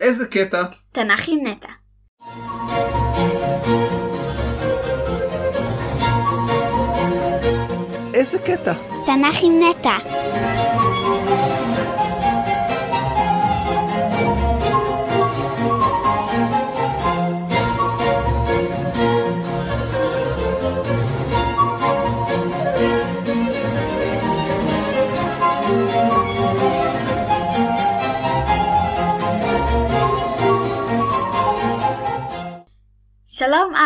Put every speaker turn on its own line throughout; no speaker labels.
איזה קטע?
תנ"ך עם נטע.
איזה קטע?
תנ"ך עם נטע.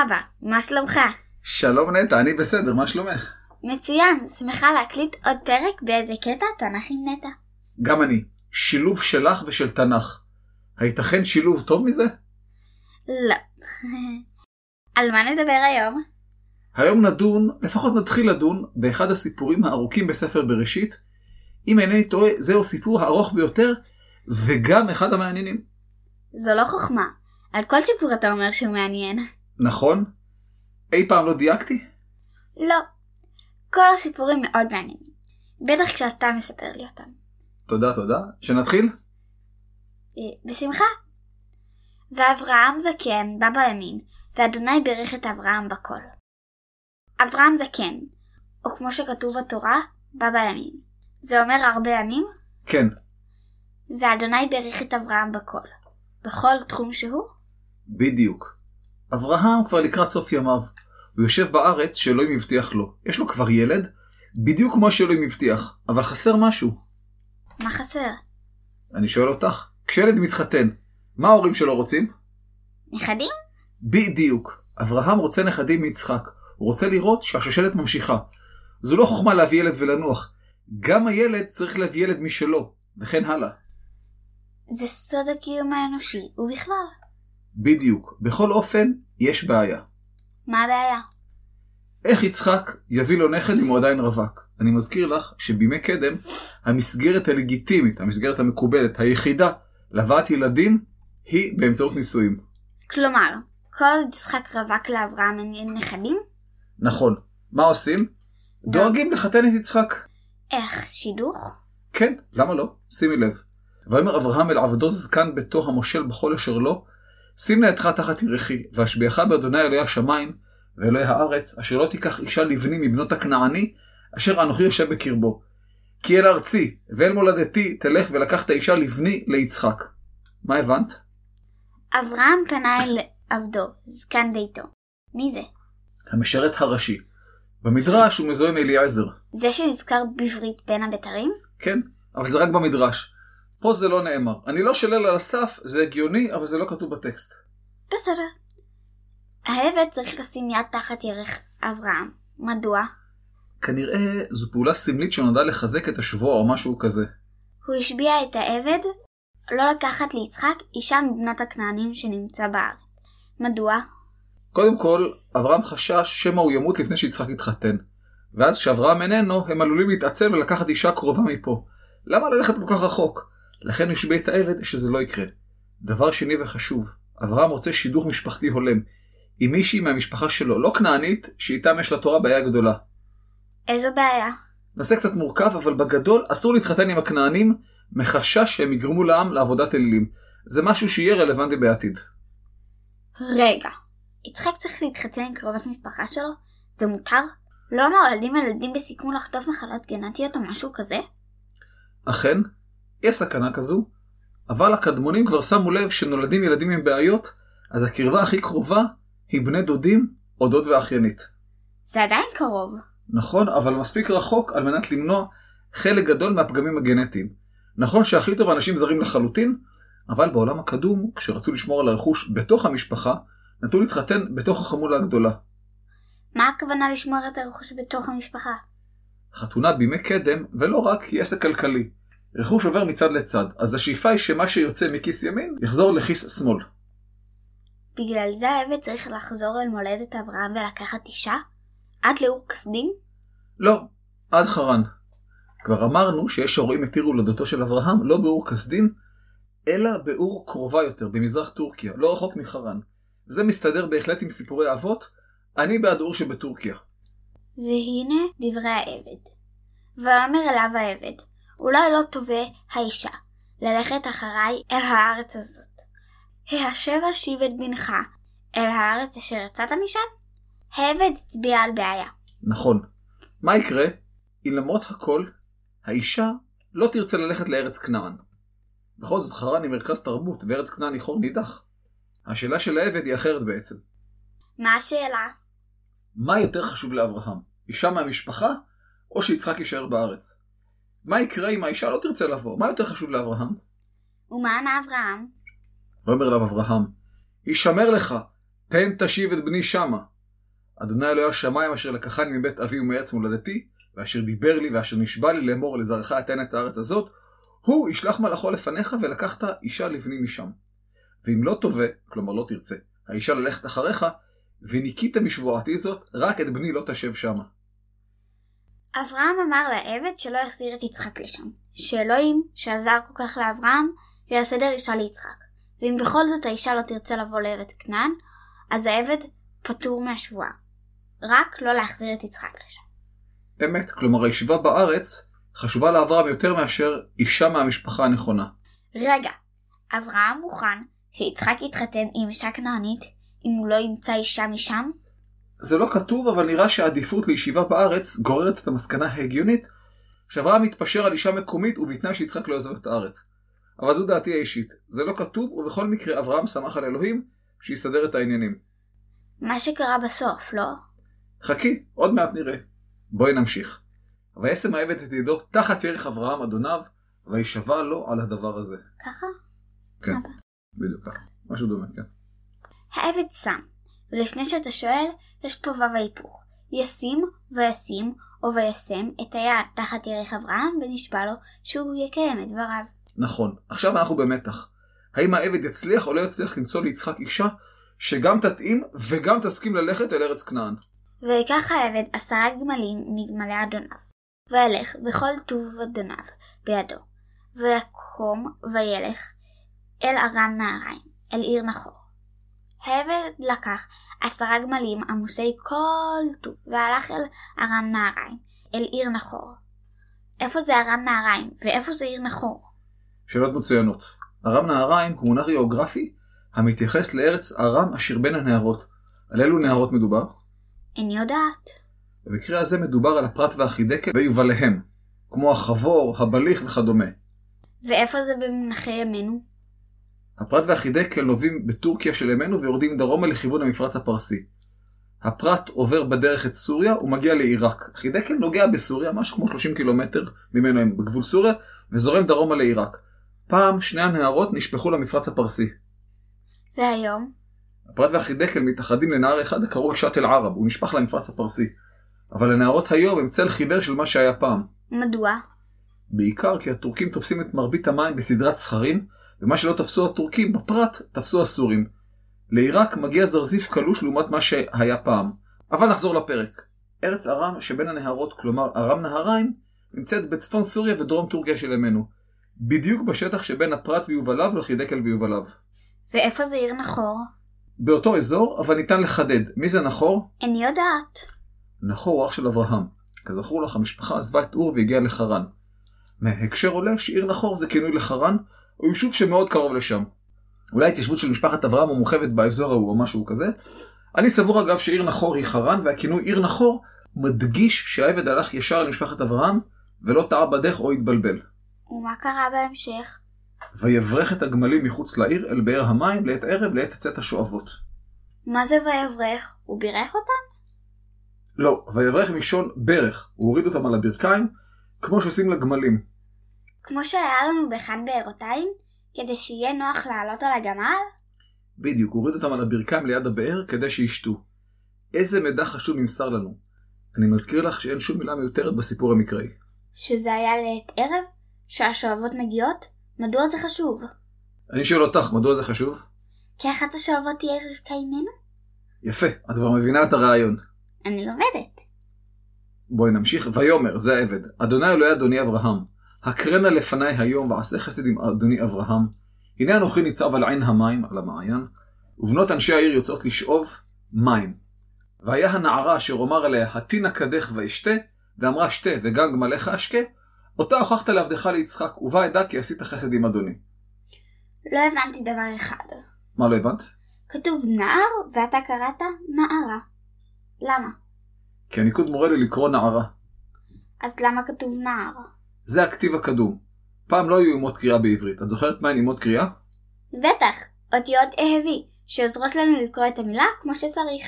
אבא, מה שלומך?
שלום נטע, אני בסדר, מה שלומך?
מצוין, שמחה להקליט עוד פרק באיזה קטע תנ"ך עם נטע.
גם אני. שילוב שלך ושל תנ"ך. הייתכן שילוב טוב מזה?
לא. על מה נדבר היום?
היום נדון, לפחות נתחיל לדון, באחד הסיפורים הארוכים בספר בראשית. אם אינני טועה, זהו סיפור הארוך ביותר, וגם אחד המעניינים.
זו לא חוכמה. על כל סיפור אתה אומר שהוא מעניין.
נכון? אי פעם לא דייקתי?
לא. כל הסיפורים מאוד מעניינים. בטח כשאתה מספר לי אותם.
תודה, תודה. שנתחיל?
אה, בשמחה. ואברהם זקן בא בימים, ואדוני בירך את אברהם בכל. אברהם זקן, או כמו שכתוב בתורה, בא בימים. זה אומר הרבה ימים,
כן.
ואדוני בירך את אברהם בכל. בכל תחום שהוא?
בדיוק. אברהם כבר לקראת סוף ימיו. הוא יושב בארץ שאלוהים הבטיח לו. יש לו כבר ילד, בדיוק כמו שאלוהים הבטיח, אבל חסר משהו.
מה חסר?
אני שואל אותך, כשילד מתחתן, מה ההורים שלו רוצים?
נכדים?
בדיוק. אברהם רוצה נכדים מיצחק. הוא רוצה לראות שהשושלת ממשיכה. זו לא חוכמה להביא ילד ולנוח. גם הילד צריך להביא ילד משלו, וכן הלאה.
זה סוד הקיום האנושי, ובכלל.
בדיוק. בכל אופן, יש בעיה.
מה הבעיה?
איך יצחק יביא לו נכד אם הוא עדיין רווק? אני מזכיר לך שבימי קדם, המסגרת הלגיטימית, המסגרת המקובלת, היחידה להבאת ילדים, היא באמצעות נישואים.
כלומר, כל עוד יצחק רווק לאברהם אין נכדים?
נכון. מה עושים? דואגים לחתן את יצחק.
איך, שידוך?
כן, למה לא? שימי לב. ויאמר אברהם אל עבדו זקן ביתו המושל בכל אשר לו, שים אתך תחת ירכי, והשביעך באדוני אלוהי השמיים, ואלוהי הארץ, אשר לא תיקח אישה לבני מבנות הכנעני, אשר אנוכי יושב בקרבו. כי אל ארצי, ואל מולדתי, תלך ולקחת אישה לבני ליצחק. מה הבנת?
אברהם פנה אל עבדו, זקן ביתו. מי זה?
המשרת הראשי. במדרש הוא מזוהה עם אליעזר.
זה שנזכר בברית בין הבתרים?
כן, אבל זה רק במדרש. פה זה לא נאמר. אני לא שולל על הסף, זה הגיוני, אבל זה לא כתוב בטקסט.
בסדר. העבד צריך לשים יד תחת ירך אברהם. מדוע?
כנראה זו פעולה סמלית שנועדה לחזק את השבוע או משהו כזה.
הוא השביע את העבד לא לקחת ליצחק אישה מבנות הכנענים שנמצא בארץ. מדוע?
קודם כל, אברהם חשש שמא הוא ימות לפני שיצחק יתחתן. ואז כשאברהם איננו, הם עלולים להתעצל ולקחת אישה קרובה מפה. למה ללכת כל כך רחוק? לכן הוא השביע את העבד שזה לא יקרה. דבר שני וחשוב, אברהם רוצה שידוך משפחתי הולם. עם מישהי מהמשפחה שלו, לא כנענית, שאיתם יש לתורה בעיה גדולה.
איזו בעיה?
נושא קצת מורכב, אבל בגדול אסור להתחתן עם הכנענים, מחשש שהם יגרמו לעם לעבודת אלילים. זה משהו שיהיה רלוונטי בעתיד.
רגע, יצחק צריך להתחתן עם קרובת משפחה שלו? זה מותר? לא נולדים ילדים בסיכון לחטוף מחלות גנטיות או משהו כזה?
אכן, יש סכנה כזו, אבל הקדמונים כבר שמו לב שנולדים ילדים עם בעיות, אז הקרבה הכי קרובה היא בני דודים או דוד ואחיינית.
זה עדיין קרוב.
נכון, אבל מספיק רחוק על מנת למנוע חלק גדול מהפגמים הגנטיים. נכון שהכי טוב אנשים זרים לחלוטין, אבל בעולם הקדום, כשרצו לשמור על הרכוש בתוך המשפחה, נטו להתחתן בתוך החמולה הגדולה.
מה הכוונה לשמור את הרכוש בתוך המשפחה?
חתונה בימי קדם, ולא רק, היא עסק כלכלי. רכוש עובר מצד לצד, אז השאיפה היא שמה שיוצא מכיס ימין יחזור לכיס שמאל.
בגלל זה העבד צריך לחזור אל מולדת אברהם ולקחת אישה? עד לאור כסדים?
לא, עד חרן. כבר אמרנו שיש הרואים את עיר הולדתו של אברהם לא באור כסדים, אלא באור קרובה יותר, במזרח טורקיה, לא רחוק מחרן. זה מסתדר בהחלט עם סיפורי אבות, אני בעד אור שבטורקיה.
והנה דברי העבד. ואומר אליו העבד, אולי לא תובע האישה ללכת אחריי אל הארץ הזאת, ההשב אשיב את בנך אל הארץ אשר יצאת משם? העבד הצביע על בעיה.
נכון. מה יקרה אם למרות הכל, האישה לא תרצה ללכת לארץ כנען? בכל זאת, חרן היא מרכז תרבות, וארץ כנען היא חור נידח. השאלה של העבד היא אחרת בעצם.
מה השאלה?
מה יותר חשוב לאברהם? אישה מהמשפחה, או שיצחק יישאר בארץ? מה יקרה אם האישה לא תרצה לבוא? מה יותר חשוב לאברהם?
ומה ענה אברהם?
ואומר אליו אברהם, הישמר לך, פן תשיב את בני שמה. אדוני אלוהי השמיים אשר לקחני מבית אבי ומארץ מולדתי, ואשר דיבר לי ואשר נשבע לי לאמור לזרעך אתן את הארץ הזאת, הוא ישלח מלאכו לפניך ולקחת אישה לבני משם. ואם לא תובע, כלומר לא תרצה, האישה ללכת אחריך, וניקית משבועתי זאת, רק את בני לא תשב שמה.
אברהם אמר לעבד שלא יחזיר את יצחק לשם, שאלוהים, שעזר כל כך לאברהם, ויסדר אישה ליצחק. ואם בכל זאת האישה לא תרצה לבוא לארץ כנען, אז העבד פטור מהשבועה. רק לא להחזיר את יצחק לשם.
אמת, כלומר הישיבה בארץ חשובה לאברהם יותר מאשר אישה מהמשפחה הנכונה.
רגע, אברהם מוכן שיצחק יתחתן עם אישה כנענית אם הוא לא ימצא אישה משם?
זה לא כתוב, אבל נראה שהעדיפות לישיבה בארץ גוררת את המסקנה ההגיונית שאברהם מתפשר על אישה מקומית ובתנאי שיצחק לא יעזוב את הארץ. אבל זו דעתי האישית. זה לא כתוב, ובכל מקרה אברהם שמח על אלוהים שיסדר את העניינים.
מה שקרה בסוף, לא?
חכי, עוד מעט נראה. בואי נמשיך. וישם העבד את ידו תחת ירך אברהם אדוניו, וישבע לו על הדבר הזה.
ככה?
כן,
אבא.
בדיוק ככה. משהו דומה, כן.
העבד שם, ולפני שאתה שואל, יש פה וו ההיפוך. ישים וישים או וישם את היד תחת ירך אברהם ונשבע לו שהוא יקיים את דבריו.
נכון. עכשיו אנחנו במתח. האם העבד יצליח או לא יצליח למצוא ליצחק אישה שגם תתאים וגם תסכים ללכת אל ארץ כנען?
ויקח העבד עשרה גמלים מגמלי אדוניו, וילך בכל טוב אדוניו בידו, ויקום וילך אל ארם נהריים, אל עיר נחור. העבד לקח עשרה גמלים עמוסי כל טוב, והלך אל ארם נהריים, אל עיר נחור. איפה זה ארם נהריים, ואיפה זה עיר נחור?
שאלות מצוינות. ארם נהריים הוא מונח גיאוגרפי המתייחס לארץ ארם אשר בין הנהרות. על אילו נהרות מדובר?
איני יודעת.
במקרה הזה מדובר על הפרת והחידקל ויובליהם, כמו החבור, הבליך וכדומה.
ואיפה זה במונחי ימינו?
הפרת והחידקל נובעים בטורקיה של ימינו ויורדים דרומה לכיוון המפרץ הפרסי. הפרת עובר בדרך את סוריה ומגיע לעיראק. חידקל נוגע בסוריה, משהו כמו 30 קילומטר ממנו הם בגבול סוריה, וזורם דרומה לעיראק. פעם שני הנהרות נשפכו למפרץ הפרסי.
והיום?
הפרת והחידקל מתאחדים לנהר אחד הקרוי שאט אל ערב, הוא נשפך למפרץ הפרסי. אבל הנהרות היום הם צל חיוור של מה שהיה פעם.
מדוע?
בעיקר כי הטורקים תופסים את מרבית המים בסדרת סכרים, ומה שלא תפסו הטורקים בפרת, תפסו הסורים. לעיראק מגיע זרזיף קלוש לעומת מה שהיה פעם. אבל נחזור לפרק. ארץ ארם שבין הנהרות, כלומר ארם נהריים, נמצאת בצפון סוריה ודרום טורקיה של ימינו. בדיוק בשטח שבין הפרת ויובליו לחידקל ויובליו.
ואיפה זה עיר נחור?
באותו אזור, אבל ניתן לחדד. מי זה נחור?
איני יודעת.
נחור הוא אח של אברהם. כזכור לך, המשפחה עזבה את אור והגיעה לחרן. מהקשר עולה שעיר נחור זה כינוי לחרן, או יישוב שמאוד קרוב לשם. אולי התיישבות של משפחת אברהם המורחבת באזור ההוא או משהו כזה. אני סבור אגב שעיר נחור היא חרן, והכינוי עיר נחור מדגיש שהעבד הלך ישר למשפחת אברהם, ולא טעה בדרך או התבלבל.
ומה קרה בהמשך?
ויברך את הגמלים מחוץ לעיר אל באר המים לעת ערב לעת צאת השואבות.
מה זה ויברך? הוא בירך אותם?
לא, ויברך מלשון ברך, הוא הוריד אותם על הברכיים, כמו שעושים לגמלים.
כמו שהיה לנו באחד בארותיים? כדי שיהיה נוח לעלות על הגמל?
בדיוק, הוריד אותם על הברכיים ליד הבאר כדי שישתו. איזה מידע חשוב נמסר לנו. אני מזכיר לך שאין שום מילה מיותרת בסיפור המקראי.
שזה היה לעת ערב? שהשואבות מגיעות? מדוע זה חשוב?
אני שואל אותך, מדוע זה חשוב?
כי אחת השואבות תהיה רבקה אימנו?
יפה, את כבר מבינה את הרעיון.
אני לומדת.
בואי נמשיך. ויאמר, זה העבד, אדוני אלוהי אדוני אברהם, הקרנה לפניי היום ועשה חסד עם אדוני אברהם. הנה אנוכי ניצב על עין המים, על המעיין, ובנות אנשי העיר יוצאות לשאוב מים. והיה הנערה אשר אומר עליה, התינא קדך ואשתה, ואמרה שתה וגם גמליך אשקה, אותה הוכחת לעבדך ליצחק, ובה אדע כי עשית חסד עם אדוני.
לא הבנתי דבר אחד.
מה לא הבנת?
כתוב נער ואתה קראת נערה. למה?
כי הניקוד מורה לי לקרוא נערה.
אז למה כתוב נער?
זה הכתיב הקדום. פעם לא היו אימות קריאה בעברית. את זוכרת מהן אימות קריאה?
בטח, אותיות אהבי, שעוזרות לנו לקרוא את המילה כמו שצריך.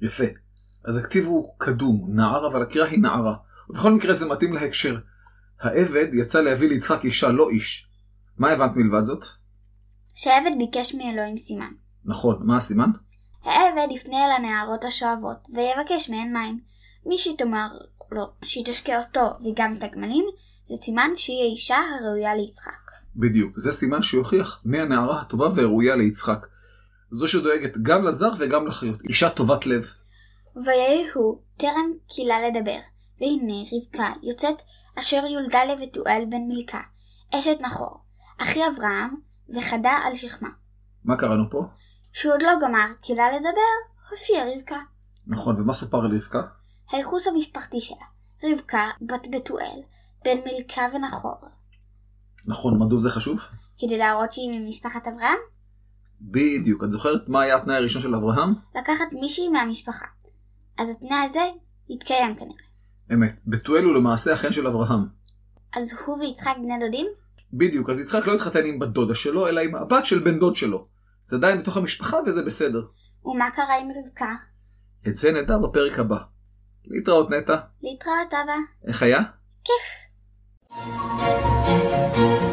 יפה. אז הכתיב הוא קדום, נער, אבל הקריאה היא נערה. ובכל מקרה זה מתאים להקשר. העבד יצא להביא ליצחק אישה, לא איש. מה הבנת מלבד זאת?
שהעבד ביקש מאלוהים סימן.
נכון, מה הסימן?
העבד יפנה אל הנערות השואבות, ויבקש מהן מים. מי שתאמר לו שהיא תשקה אותו וגם את הגמלים, זה סימן שהיא האישה הראויה ליצחק.
בדיוק, זה סימן שיוכיח מי הנערה הטובה והראויה ליצחק. זו שדואגת גם לזר וגם לחיות. אישה טובת לב.
ויהי הוא טרם קהילה לדבר, והנה רבקה יוצאת אשר יולדה לבתואל בן מילכה, אשת נחור, אחי אברהם, וחדה על שכמה.
מה קראנו פה?
שהוא עוד לא גמר קהילה לדבר, הופיעה רבקה.
נכון, ומה סופר על רבקה?
הייחוס המשפחתי שלה, רבקה בת בתואל, בן מילכה ונחור,
נכון, מדוע זה חשוב?
כדי להראות שהיא ממשפחת אברהם,
בדיוק. את זוכרת מה היה התנאי הראשון של אברהם?
לקחת מישהי מהמשפחה. אז התנאי הזה יתקיים כנראה.
אמת. בתואל הוא למעשה החן של אברהם.
אז הוא ויצחק בני דודים?
בדיוק, אז יצחק לא התחתן עם בת דודה שלו, אלא עם הבת של בן דוד שלו. זה עדיין בתוך המשפחה וזה בסדר.
ומה קרה עם רבקה?
את זה נדע בפרק הבא. להתראות נטע.
להתראות אבא.
איך היה?
כיף. Música